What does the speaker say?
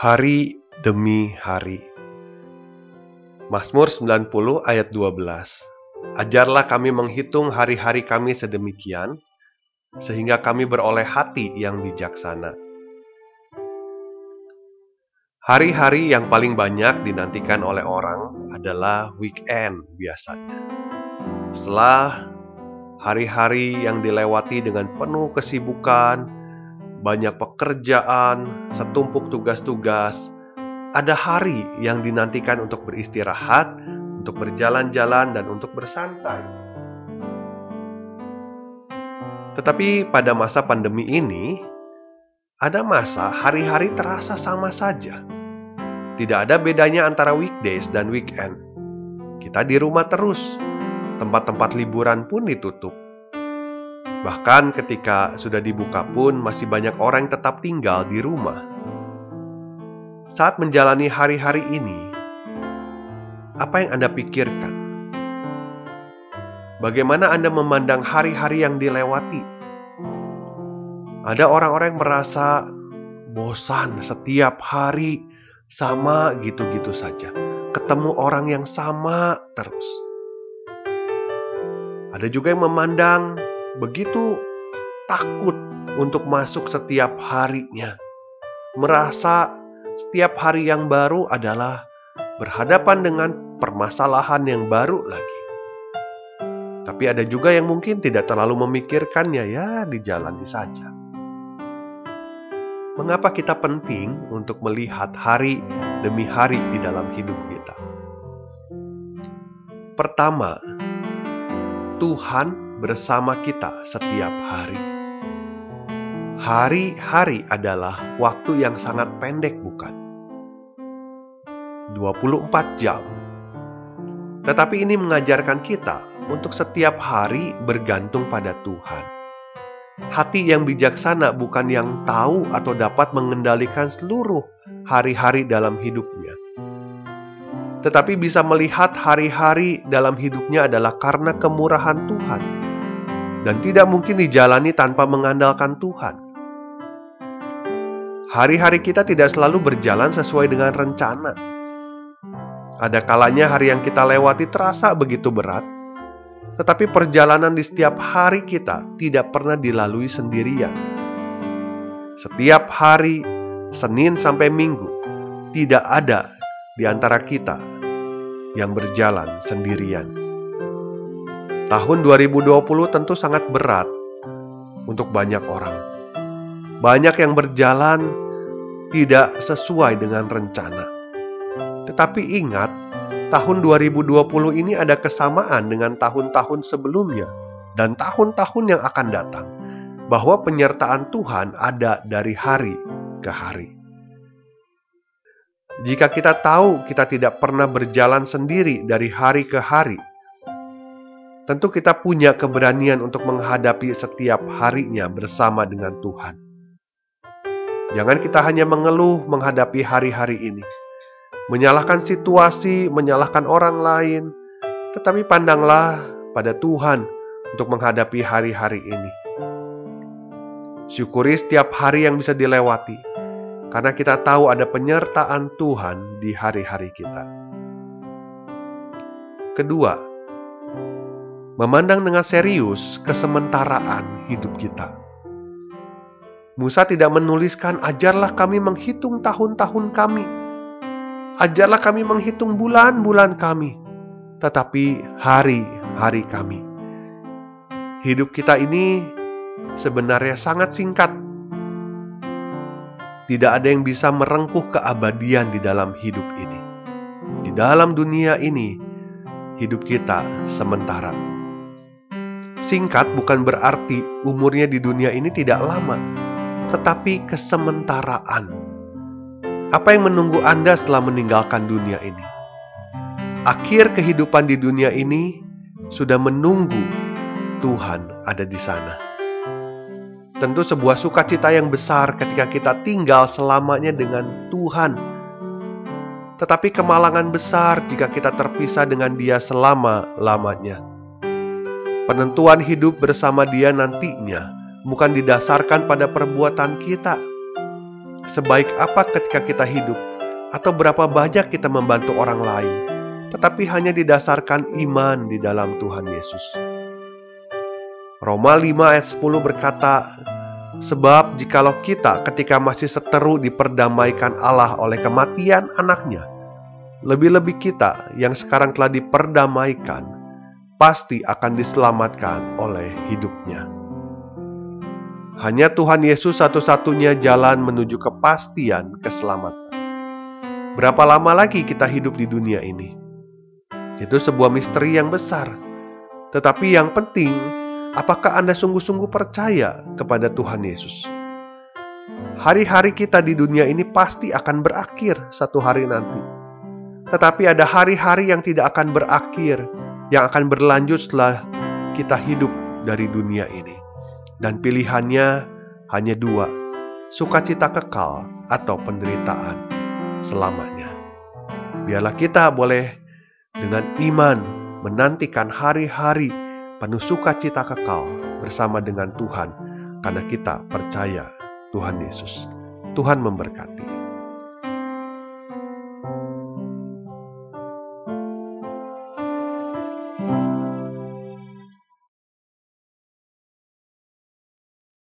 Hari demi hari. Mazmur 90 ayat 12. Ajarlah kami menghitung hari-hari kami sedemikian, sehingga kami beroleh hati yang bijaksana. Hari-hari yang paling banyak dinantikan oleh orang adalah weekend biasanya. Setelah hari-hari yang dilewati dengan penuh kesibukan, banyak pekerjaan, setumpuk tugas-tugas. Ada hari yang dinantikan untuk beristirahat, untuk berjalan-jalan, dan untuk bersantai. Tetapi pada masa pandemi ini, ada masa hari-hari terasa sama saja. Tidak ada bedanya antara weekdays dan weekend. Kita di rumah terus, tempat-tempat liburan pun ditutup Bahkan ketika sudah dibuka pun masih banyak orang yang tetap tinggal di rumah. Saat menjalani hari-hari ini, apa yang Anda pikirkan? Bagaimana Anda memandang hari-hari yang dilewati? Ada orang-orang yang merasa bosan setiap hari sama gitu-gitu saja. Ketemu orang yang sama terus. Ada juga yang memandang begitu takut untuk masuk setiap harinya, merasa setiap hari yang baru adalah berhadapan dengan permasalahan yang baru lagi. Tapi ada juga yang mungkin tidak terlalu memikirkannya, ya, dijalani saja. Mengapa kita penting untuk melihat hari demi hari di dalam hidup kita? Pertama, Tuhan bersama kita setiap hari. Hari-hari adalah waktu yang sangat pendek, bukan? 24 jam. Tetapi ini mengajarkan kita untuk setiap hari bergantung pada Tuhan. Hati yang bijaksana bukan yang tahu atau dapat mengendalikan seluruh hari-hari dalam hidupnya tetapi bisa melihat hari-hari dalam hidupnya adalah karena kemurahan Tuhan dan tidak mungkin dijalani tanpa mengandalkan Tuhan. Hari-hari kita tidak selalu berjalan sesuai dengan rencana. Ada kalanya hari yang kita lewati terasa begitu berat, tetapi perjalanan di setiap hari kita tidak pernah dilalui sendirian. Setiap hari, Senin sampai Minggu, tidak ada di antara kita yang berjalan sendirian. Tahun 2020 tentu sangat berat untuk banyak orang. Banyak yang berjalan tidak sesuai dengan rencana. Tetapi ingat, tahun 2020 ini ada kesamaan dengan tahun-tahun sebelumnya dan tahun-tahun yang akan datang, bahwa penyertaan Tuhan ada dari hari ke hari. Jika kita tahu kita tidak pernah berjalan sendiri dari hari ke hari, tentu kita punya keberanian untuk menghadapi setiap harinya bersama dengan Tuhan. Jangan kita hanya mengeluh menghadapi hari-hari ini, menyalahkan situasi, menyalahkan orang lain, tetapi pandanglah pada Tuhan untuk menghadapi hari-hari ini. Syukuri setiap hari yang bisa dilewati, karena kita tahu ada penyertaan Tuhan di hari-hari kita. Kedua, memandang dengan serius kesementaraan hidup kita. Musa tidak menuliskan, "Ajarlah kami menghitung tahun-tahun kami, ajarlah kami menghitung bulan-bulan kami, tetapi hari-hari kami." Hidup kita ini sebenarnya sangat singkat. Tidak ada yang bisa merengkuh keabadian di dalam hidup ini. Di dalam dunia ini, hidup kita sementara. Singkat bukan berarti umurnya di dunia ini tidak lama, tetapi kesementaraan. Apa yang menunggu Anda setelah meninggalkan dunia ini? Akhir kehidupan di dunia ini sudah menunggu Tuhan ada di sana. Tentu sebuah sukacita yang besar ketika kita tinggal selamanya dengan Tuhan. Tetapi kemalangan besar jika kita terpisah dengan Dia selama-lamanya. Penentuan hidup bersama Dia nantinya bukan didasarkan pada perbuatan kita. Sebaik apa ketika kita hidup, atau berapa banyak kita membantu orang lain, tetapi hanya didasarkan iman di dalam Tuhan Yesus. Roma 5 ayat 10 berkata, Sebab jikalau kita ketika masih seteru diperdamaikan Allah oleh kematian anaknya, lebih-lebih kita yang sekarang telah diperdamaikan pasti akan diselamatkan oleh hidupnya. Hanya Tuhan Yesus satu-satunya jalan menuju kepastian keselamatan. Berapa lama lagi kita hidup di dunia ini? Itu sebuah misteri yang besar. Tetapi yang penting, apakah Anda sungguh-sungguh percaya kepada Tuhan Yesus? Hari-hari kita di dunia ini pasti akan berakhir satu hari nanti. Tetapi ada hari-hari yang tidak akan berakhir, yang akan berlanjut setelah kita hidup dari dunia ini. Dan pilihannya hanya dua, sukacita kekal atau penderitaan selamanya. Biarlah kita boleh dengan iman menantikan hari-hari penuh sukacita kekal bersama dengan Tuhan karena kita percaya Tuhan Yesus. Tuhan memberkati.